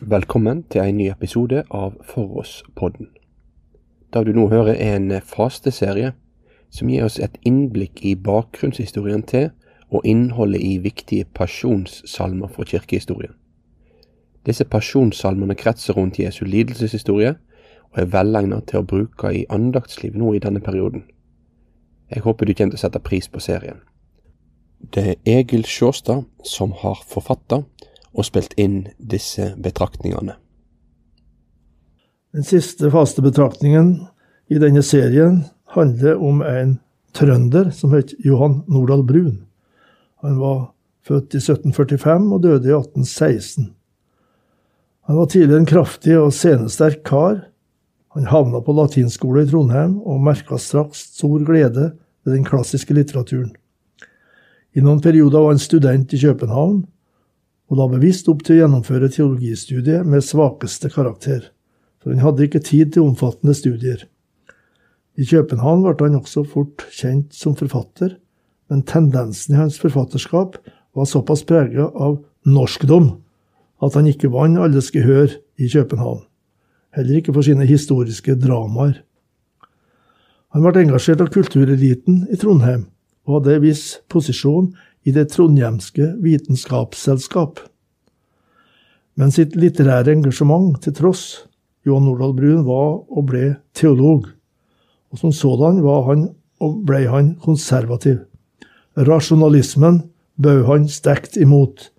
Velkommen til en ny episode av For oss-podden. Det du nå hører er en fasteserie som gir oss et innblikk i bakgrunnshistorien til og innholdet i viktige pasjonssalmer fra kirkehistorien. Disse pasjonssalmene kretser rundt Jesu lidelseshistorie og er velegnet til å bruke i andaktsliv nå i denne perioden. Jeg håper du kommer til å sette pris på serien. Det er Egil Sjåstad som har forfatta og spilt inn disse betraktningene. Den siste faste betraktningen i denne serien handler om en trønder som het Johan Nordahl Brun. Han var født i 1745 og døde i 1816. Han var tidligere en kraftig og scenesterk kar. Han havna på latinskole i Trondheim og merka straks stor glede ved den klassiske litteraturen. I noen perioder var han student i København, og la bevisst opp til å gjennomføre teologistudiet med svakeste karakter, for han hadde ikke tid til omfattende studier. I København ble han også fort kjent som forfatter, men tendensen i hans forfatterskap var såpass preget av norskdom at han ikke vant alles gehør i København, heller ikke for sine historiske dramaer. Han ble engasjert av kultureliten i Trondheim, og hadde en viss posisjon i Det trondhjemske vitenskapsselskap. Men sitt litterære engasjement til tross, Johan Nordahl Brun var og ble teolog, og som sådan var han og ble han konservativ. Rasjonalismen bød han sterkt imot.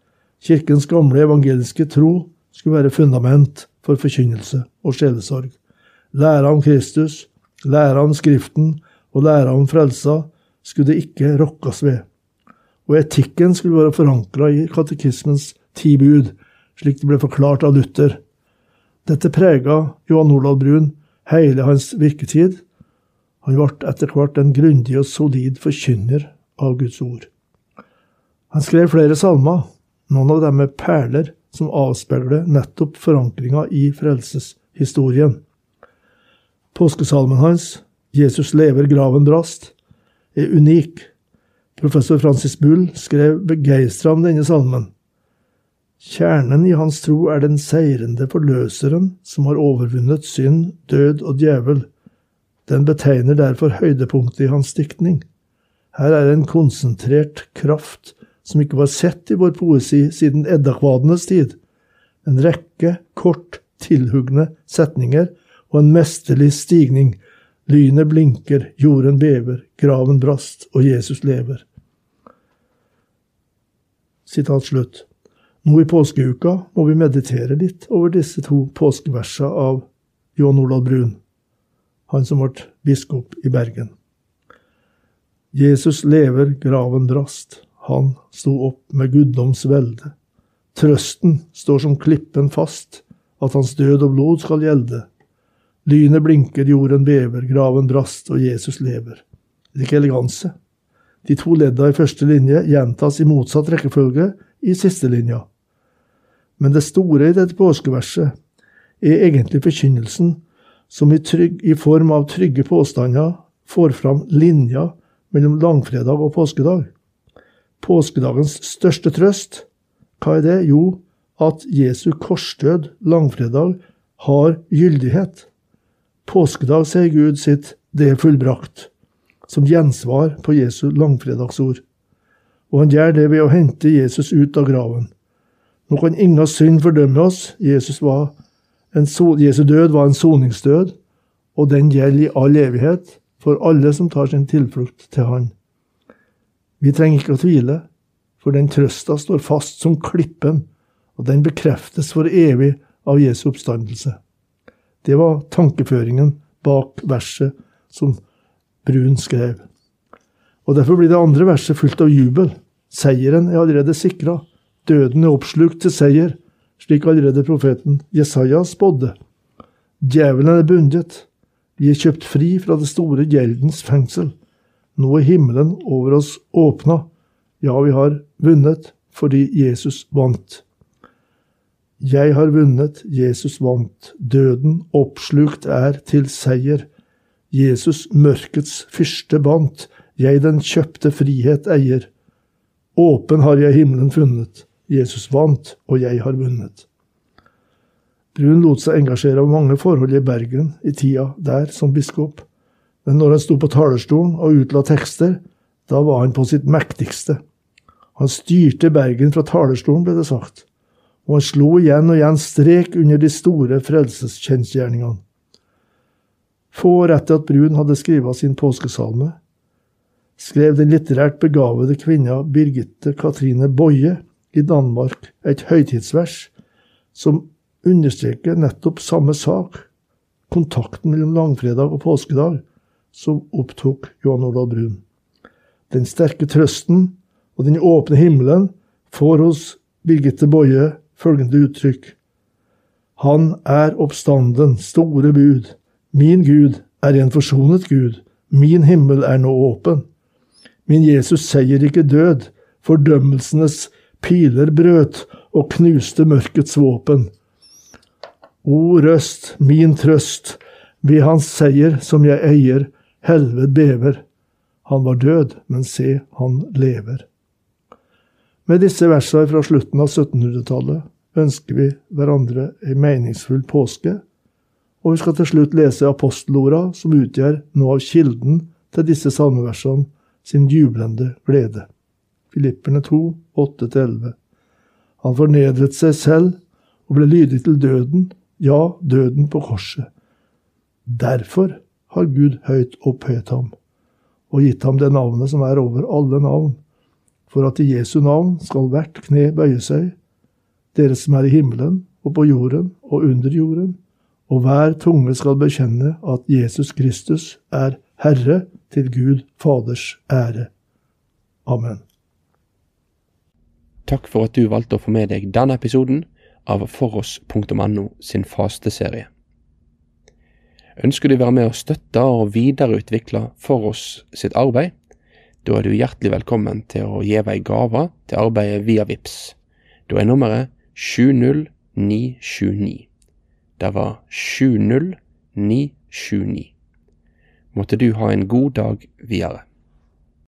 Kirkens gamle evangeliske tro skulle være fundament for forkynnelse og sjelesorg. Læra om Kristus, læra om Skriften og læra om frelsa skulle det ikke rokkes ved. Og etikken skulle være forankra i katekismens ti bud, slik det ble forklart av Luther. Dette prega Johan Olav Brun hele hans virketid. Han ble etter hvert en grundig og solid forkynner av Guds ord. Han skrev flere salmer, noen av dem er perler som avspeiler nettopp forankringa i frelseshistorien. Påskesalmen hans, Jesus lever, graven brast, er unik. Professor Francis Bull skrev begeistra om denne salmen. Kjernen i hans tro er den seirende forløseren som har overvunnet synd, død og djevel. Den betegner derfor høydepunktet i hans diktning. Her er en konsentrert kraft som ikke var sett i vår poesi siden eddakvadenes tid. En rekke kort tilhugne setninger og en mesterlig stigning. Lynet blinker, jorden bever, graven brast, og Jesus lever. Nå i påskeuka må vi meditere litt over disse to påskeversene av John Olav Brun, han som ble biskop i Bergen. Jesus lever, graven brast. Han sto opp med guddoms velde. Trøsten står som klippen fast, at hans død og blod skal gjelde. Lynet blinker, jorden bever, graven brast, og Jesus lever. Det er ikke eleganse. De to ledda i første linje gjentas i motsatt rekkefølge i siste linja. Men det store i dette påskeverset er egentlig forkynnelsen, som i, trygg, i form av trygge påstander får fram linja mellom langfredag og påskedag. Påskedagens største trøst, hva er det? Jo, at Jesu korsdød langfredag har gyldighet. Påskedag sier Gud sitt 'det er fullbrakt', som gjensvar på Jesu langfredagsord. Og han gjør det ved å hente Jesus ut av graven. Nå kan ingen synd fordømme oss. Jesus, en, Jesu død var en soningsdød, og den gjelder i all evighet for alle som tar sin tilflukt til Han. Vi trenger ikke å tvile, for den trøsta står fast som klippen, og den bekreftes for evig av Jesu oppstandelse. Det var tankeføringen bak verset som Brun skrev. Og Derfor blir det andre verset fullt av jubel. Seieren er allerede sikra. Døden er oppslukt til seier, slik allerede profeten Jesaja spådde. Djevelen er bundet. Vi er kjøpt fri fra det store gjeldens fengsel. Nå er himmelen over oss åpna. Ja, vi har vunnet fordi Jesus vant. Jeg har vunnet, Jesus vant. Døden oppslukt er til seier. Jesus mørkets fyrste bandt. Jeg den kjøpte frihet eier. Åpen har jeg himmelen funnet. Jesus vant, og jeg har vunnet. Brun lot seg engasjere av mange forhold i Bergen i tida der som biskop, men når han sto på talerstolen og utla tekster, da var han på sitt mektigste. Han styrte Bergen fra talerstolen, ble det sagt, og han slo igjen og igjen strek under de store frelseskjensgjerningene. Få år etter at Brun hadde skrevet sin påskesalme, skrev den litterært begavede kvinna Birgitte Katrine Boje i Danmark et høytidsvers som understreker nettopp samme sak, kontakten mellom langfredag og påskedag, som opptok Johan Olav Brun. Den sterke trøsten og den åpne himmelen får hos Birgitte Boje følgende uttrykk. Han er oppstanden, store bud. Min Gud er en forsonet Gud. Min himmel er nå åpen. Min Jesus seier ikke død, fordømmelsenes piler brøt og knuste mørkets våpen. O røst, min trøst, ved hans seier som jeg eier, helved bever. Han var død, men se, han lever. Med disse versene fra slutten av 1700-tallet ønsker vi hverandre en meningsfull påske, og vi skal til slutt lese apostelorda som utgjør noe av kilden til disse salmeversene sin jublende glede. Filipperne 2, 8-11. Han fornedret seg selv og ble lydig til døden, ja, døden på korset. Derfor har Gud høyt opphøyet ham og gitt ham det navnet som er over alle navn, for at i Jesu navn skal hvert kne bøye seg, dere som er i himmelen og på jorden og under jorden, og hver tunge skal bekjenne at Jesus Kristus er Herre til Gud Faders ære. Amen. Takk for at du valgte å få med deg denne episoden av foross.no sin fasteserie. Ønsker du å være med å støtte og videreutvikle Foross sitt arbeid? Da er du hjertelig velkommen til å gi ei gave til arbeidet via VIPS. Da er nummeret 70979. Det var 70979. Måtte du ha en god dag videre.